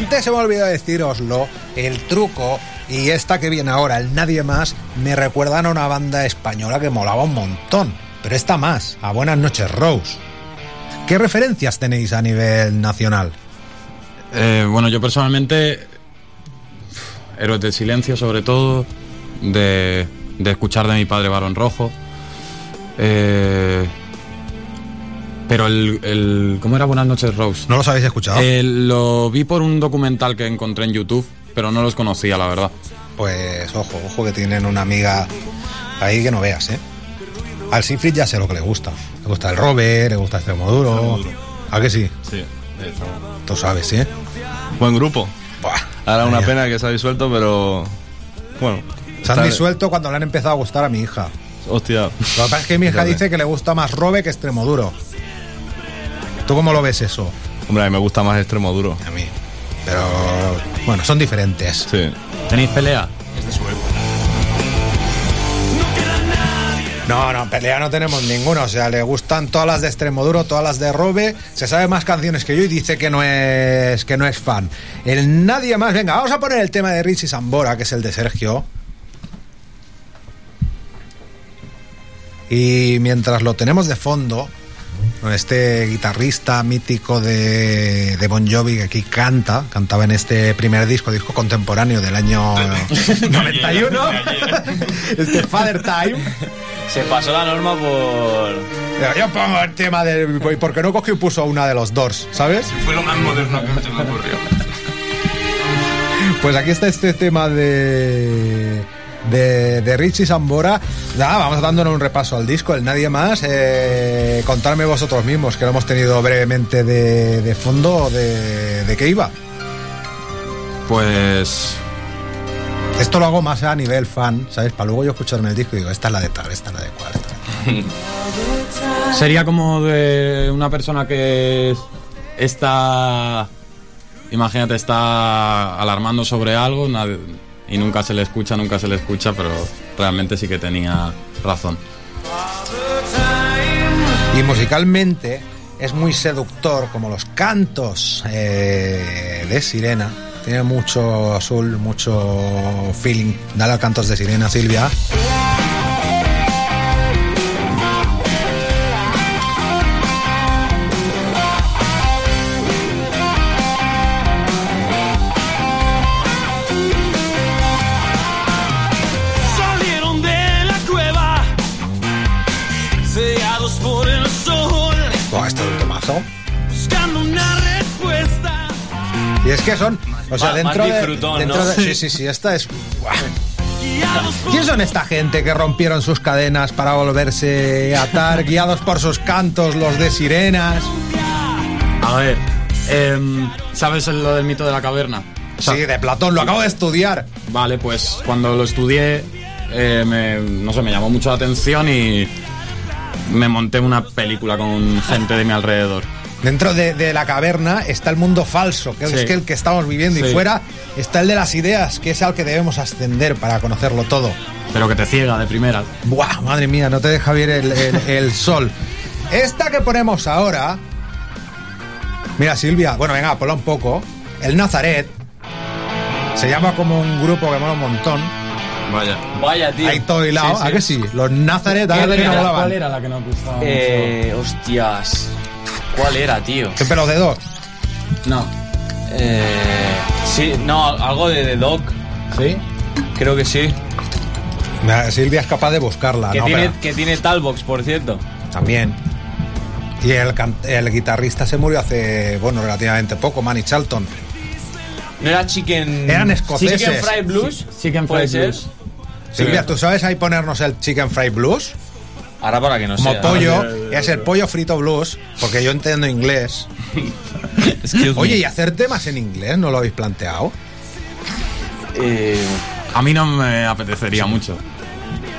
Antes se me olvidó deciroslo, el truco y esta que viene ahora, el Nadie Más, me recuerdan a una banda española que molaba un montón. Pero esta más, a Buenas noches Rose. ¿Qué referencias tenéis a nivel nacional? Eh, bueno, yo personalmente, Héroes del Silencio sobre todo, de, de escuchar de mi padre Barón Rojo. Eh, pero el, el- ¿Cómo era Buenas noches, Rose? ¿No los habéis escuchado? Eh, lo vi por un documental que encontré en YouTube, pero no los conocía, la verdad. Pues ojo, ojo que tienen una amiga ahí que no veas, ¿eh? Al Sifrit ya sé lo que le gusta. Le gusta el Robert, le gusta Extremoduro. ¿A que sí? Sí. Tú sabes, ¿eh? Buen grupo. Ahora una pena que se ha disuelto, pero bueno. Se han disuelto cuando le han empezado a gustar a mi hija. Hostia. Lo que pasa es que mi hija dice que le gusta más Robe que Extremoduro. ¿Tú cómo lo ves eso? Hombre, a mí me gusta más extremo duro. A mí. Pero bueno, son diferentes. Sí. ¿Tenéis pelea? No, no, pelea no tenemos ninguno. O sea, le gustan todas las de Extremoduro, todas las de Robe. Se sabe más canciones que yo y dice que no es que no es fan. El nadie más. Venga, vamos a poner el tema de Richie Sambora, que es el de Sergio. Y mientras lo tenemos de fondo, este guitarrista mítico de, de Bon Jovi que aquí canta, cantaba en este primer disco, disco contemporáneo del año 91, este Father Time. Se pasó la norma por. Yo pongo el tema de. ¿Por qué no cogió y puso una de los Doors? ¿Sabes? Fue lo más moderno que se me ocurrió. Pues aquí está este tema de. De, de Richie Sambora. Nada, vamos dándonos un repaso al disco, el Nadie Más. Eh, contarme vosotros mismos, que lo hemos tenido brevemente de, de fondo, de, de qué iba. Pues Esto lo hago más a nivel fan, ¿sabes? Para luego yo escucharme el disco y digo, esta es la de tal, esta es la de cual. Sería como de una persona que está. Imagínate, está alarmando sobre algo nadie- y nunca se le escucha, nunca se le escucha, pero realmente sí que tenía razón. Y musicalmente es muy seductor, como los cantos eh, de Sirena. Tiene mucho azul, mucho feeling. Dale a cantos de Sirena, Silvia. Eso. buscando una respuesta. Y es que son, o sea, dentro más de, dentro ¿no? de- sí, sí, sí, esta es. ¿Quién son esta gente que rompieron sus cadenas para volverse a atar, guiados por sus cantos, los de sirenas? A ver, em, ¿sabes lo del mito de la caverna? Sí, de Platón, lo acabo de estudiar. Vale, pues cuando lo estudié, eh, me, no sé, me llamó mucho la atención y me monté una película con gente de mi alrededor. Dentro de, de la caverna está el mundo falso, que Sí. es que el que estamos viviendo, y fuera está el de las ideas, que es al que debemos ascender para conocerlo todo. Pero que te ciega de primera. Buah, madre mía, no te deja ver el, el- el sol. Esta que ponemos ahora. Mira, Silvia, bueno, venga, ponla un poco. El Nazaret. Se llama como un grupo que mola un montón. Vaya. Vaya, tío. Ahí todo hilado. Sí, sí. ¿A que sí? Los Nazaret, ¿a ¿Qué que no? ¿Cuál era la que nos gustaba? Eh, hostias. ¿Cuál era, tío? ¿Qué pelos de dos? No. Eh, sí, no, algo de The Dog. ¿Sí? Creo que sí. Silvia es capaz de buscarla. que, ¿no? tiene, Pero- que tiene Talbox, por cierto. También. Y el, can- el guitarrista se murió hace, bueno, relativamente poco, Manny Charlton. ¿No era Chicken... Eran escoceses. Chicken Fried Blues? Chicken ¿Puede Fried ser? Silvia, ¿tú sabes ahí ponernos el Chicken Fried Blues? Ahora para que no Como sea. pollo, Ah, es el pollo frito blues, porque yo entiendo inglés. Oye, ¿y hacer temas en inglés no lo habéis planteado? Eh, A mí no me apetecería mucho.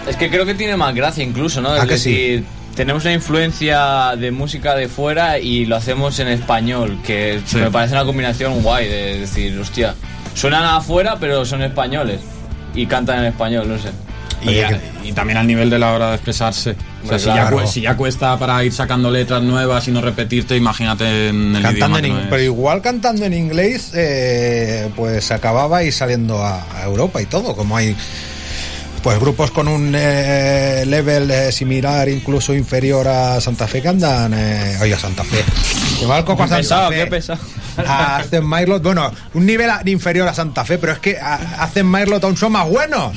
es que creo que tiene más gracia incluso, ¿no? ¿A Es que sí? decir, tenemos una influencia de música de fuera y lo hacemos en español, que Sí. me parece una combinación guay de decir, hostia, suenan afuera pero son españoles y cantan en español, no sé. Y, Oye, a- y también al nivel de la hora de expresarse. O sea, si, ya, si ya cuesta para ir sacando letras nuevas y no repetirte, imagínate en el Cantando idioma en que no. Pero igual cantando en inglés, eh, pues acababa y saliendo a, a Europa y todo, como hay pues grupos con un eh, level eh, similar, incluso inferior a Santa Fe que andan, eh, oye, a Santa Fe. Igual coco a Qué Santa pesado, Fe. qué pesado. a hacen Myrlot, bueno, un nivel inferior a Santa Fe, pero es que hacen Myrlot aún son más buenos.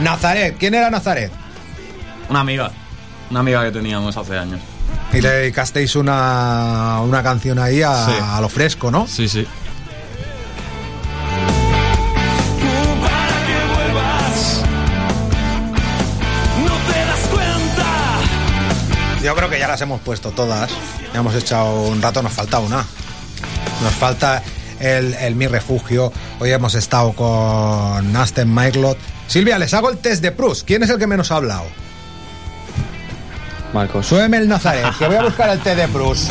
Nazaret, ¿quién era Nazaret? Una amiga. Una amiga que teníamos hace años. Y le dedicasteis una, una canción ahí a, Sí. a lo fresco, ¿no? Sí, sí. Yo creo que ya las hemos puesto todas. Ya hemos echado un rato, nos falta una. Nos falta el, el Mi Refugio. Hoy hemos estado con Aston Myrlot. Silvia, les hago el test de Proust. ¿Quién es el que menos ha hablado? Marcos. Súbeme el Nazaret, que voy a buscar el test de Proust.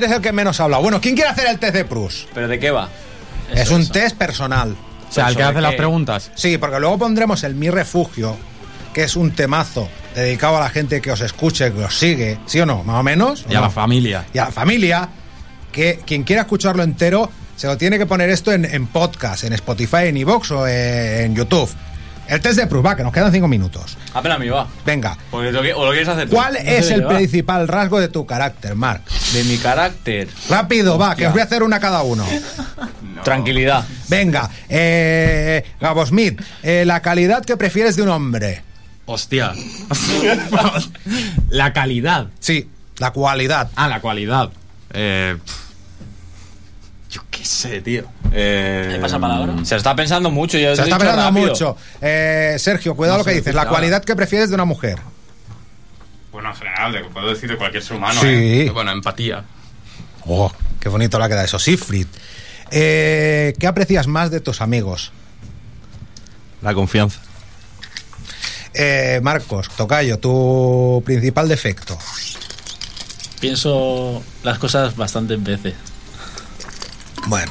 Marcos, ¿quién es el que menos ha hablado? Bueno, ¿quién quiere hacer el test de Proust? ¿Pero de qué va? es un test personal. O sea, el que ¿Sobre hace las preguntas. Sí, porque luego pondremos el Mi Refugio, que es un temazo dedicado a la gente que os escuche, que os sigue, ¿sí o no? Más o menos. ¿o Y a no? la familia. y a la familia, que quien quiera escucharlo entero se lo tiene que poner esto en, en podcast, en Spotify, en iVoox o en YouTube. El test de Proust, va, que nos quedan cinco minutos. Apenas me va. Venga, Porque lo que- ¿O lo quieres hacer tú? ¿cuál No es el principal rasgo de tu carácter, Marc? De mi carácter. Rápido, va, que os voy a hacer una cada uno. Tranquilidad. Venga, eh, Gabo Smith, eh, la calidad que prefieres de un hombre. Hostia. la calidad. Sí, la cualidad. Ah, la cualidad. Eh, yo qué sé, tío. Eh, ¿Qué pasa palabra? Se está pensando mucho. Yo Se está pensando rápido. mucho. Eh, Sergio, cuidado No lo que dices. La claro. cualidad que prefieres de una mujer. Bueno, en general, de- puedo decir de cualquier ser humano. Sí. ¿eh? Bueno, empatía. Oh, qué bonito la queda eso. Siegfried. Eh, ¿Qué aprecias más de tus amigos? La confianza. Eh, Marcos, Tocayo, tu principal defecto. Pienso las cosas bastantes veces. Bueno,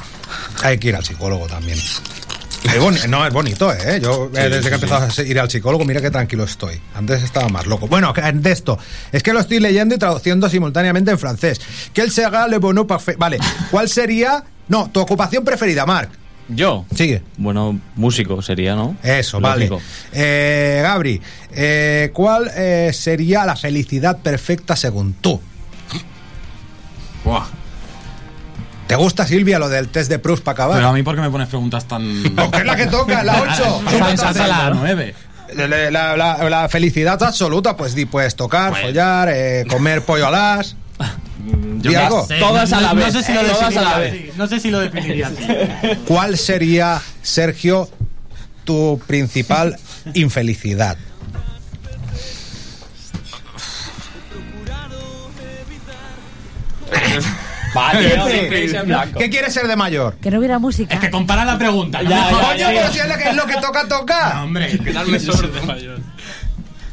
hay que ir al psicólogo también. Es boni- no, es bonito, ¿eh? Yo, eh, Sí, desde que he sí. empezado a ir al psicólogo, mira qué tranquilo estoy. Antes estaba más loco. Bueno, que- de esto, es que lo estoy leyendo y traduciendo simultáneamente en francés. ¿Quel sera le bonheur parfait? Vale, ¿cuál sería... No, tu ocupación preferida, Marc. ¿Yo? Sigue. Bueno, músico sería, ¿no? Eso, Lógico. vale. Eh, Gabri, eh, ¿cuál eh, sería la felicidad perfecta según tú? Buah. ¿Te gusta, Silvia, lo del test de Proust para acabar? Pero a mí, ¿por qué me pones preguntas tan. Porque es la que toca, la 8. Hasta la 9. La, la- la- la felicidad absoluta, pues di, puedes tocar, follar, eh, comer pollo alas. Di Yo algo. no sé, no- no- No sé si lo todas a la vez. No sé si lo definiría así. ¿Cuál sería, Sergio, tu principal infelicidad? Vale, ¿Qué. ¿Qué quieres ser de mayor? Que no hubiera música. Es que compara la pregunta. no Ya, me ya, jodas. Coño, pero si es lo que, es lo que toca tocar. No, hombre, quedarme sordo.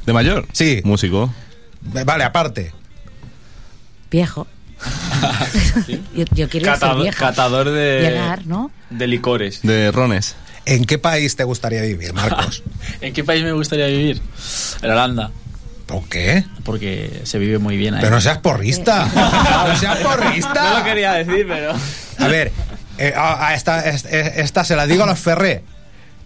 ¿De mayor? Sí. Músico. Vale, aparte. Viejo. yo, yo quiero ser Catador, vieja. catador de, Llegar, ¿no? de licores. De rones. ¿En qué país te gustaría vivir, Marcos? ¿En qué país me gustaría vivir? En Holanda. ¿Por qué? Porque se vive muy bien ahí. Pero no seas porrista. No seas porrista. No lo quería decir, pero. A ver, eh, a, a esta, es- es- esta se la digo a los Ferré.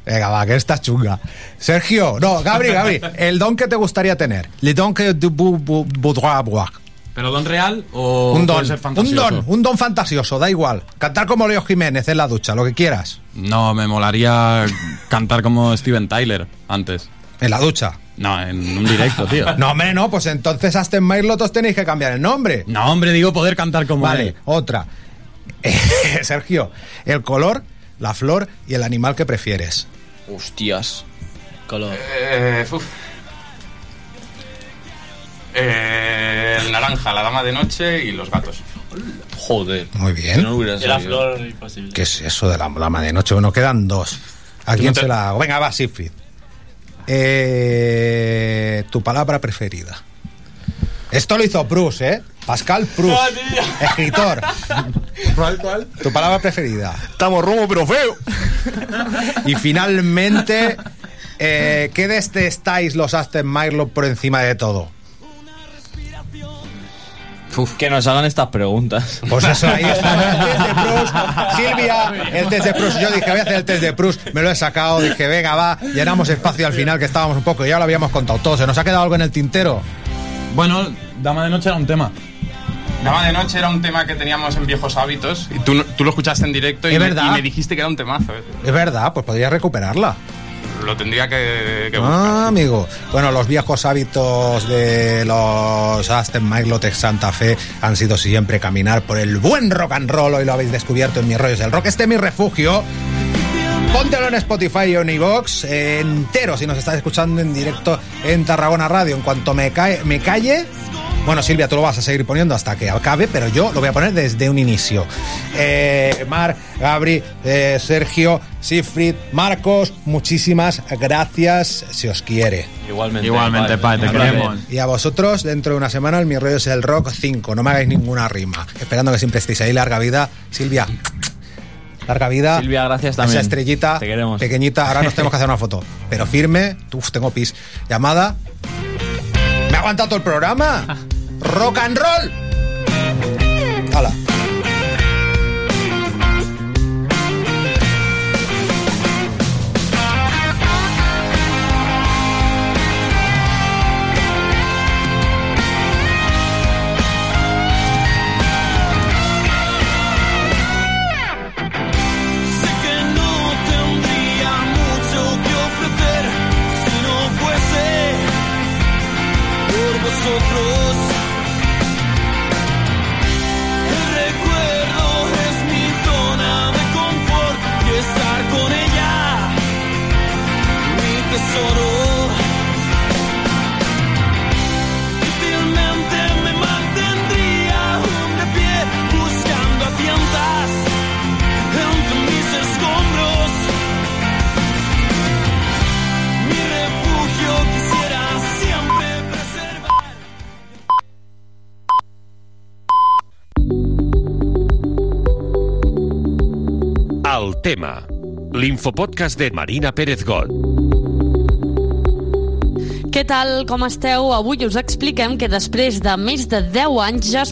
Venga, va, que esta es chunga. Sergio, no, Gabri, Gabri, el don que te gustaría tener. Le don que tu bu- bu- voudrais avoir. ¿Pero don real o Un puede don, ser un fantasioso? don, un don fantasioso, da igual. Cantar como Leo Jiménez en la ducha, lo que quieras. No, me molaría cantar como Steven Tyler antes. En la ducha. No, en un directo, tío. No, hombre, no, pues entonces hasta en Lotos tenéis que cambiar el nombre. No, hombre, digo poder cantar como Vale, él. otra. Sergio, el color, la flor y el animal que prefieres. Hostias. Color. Eh, uf. Eh, el naranja, la dama de noche y los gatos. Joder. Muy bien. No la flor imposible. ¿Qué es eso de la dama de noche? Bueno, quedan dos. ¿A quién te- se la hago? Venga, va, Siegfried. Eh, tu palabra preferida. Esto lo hizo Proust, ¿eh? Pascal Proust, escritor. ¿Cuál, cuál? Tu palabra preferida. Estamos romo pero feo. Y finalmente, eh, ¿qué detestáis los Aston Martin por encima de todo? Que nos hagan estas preguntas. Pues eso, ahí está el test de Proust. Silvia, el test de Proust. Yo dije, voy a hacer el test de Proust. Me lo he sacado. Dije, venga, va. Llenamos espacio al final, que estábamos un poco. Ya lo habíamos contado todo. ¿Se nos ha quedado algo en el tintero? Bueno, Dama de Noche era un tema. Dama de noche era un tema que teníamos en viejos hábitos y tú, tú lo escuchaste en directo y, Es me, verdad. y me dijiste que era un temazo. Es verdad, pues podría recuperarla. Lo tendría que, que buscar. Ah, amigo. Bueno, los viejos hábitos de los Aston Tech Santa Fe han sido siempre caminar por el buen rock and roll. Hoy lo habéis descubierto en mis rollos del rock. Este es mi refugio. Póntelo en Spotify o en iVoox eh, entero si nos estás escuchando en directo en Tarragona Radio. En cuanto me, cae, me calle, bueno, Silvia, tú lo vas a seguir poniendo hasta que acabe, pero yo lo voy a poner desde un inicio. Eh, Mar, Gabri, eh, Sergio, Siegfried, Marcos, muchísimas gracias. Se os quiere. Igualmente. Igualmente, pa, te queremos. Y a vosotros, dentro de una semana, el Mi Rollo es el Rock 5. No me hagáis ninguna rima. Esperando que siempre estéis ahí. Larga vida. Silvia. Larga vida. Silvia, gracias también. Esa estrellita Te queremos. pequeñita. Ahora nos tenemos que hacer una foto. Pero firme. Uf, tengo pis. Llamada. ¿Me ha aguantado todo el programa? ¡Rock and roll! Tema. L'infopodcast de Marina Pérez Got. Què tal, com esteu? Avui us expliquem que després de més de 10 anys ja es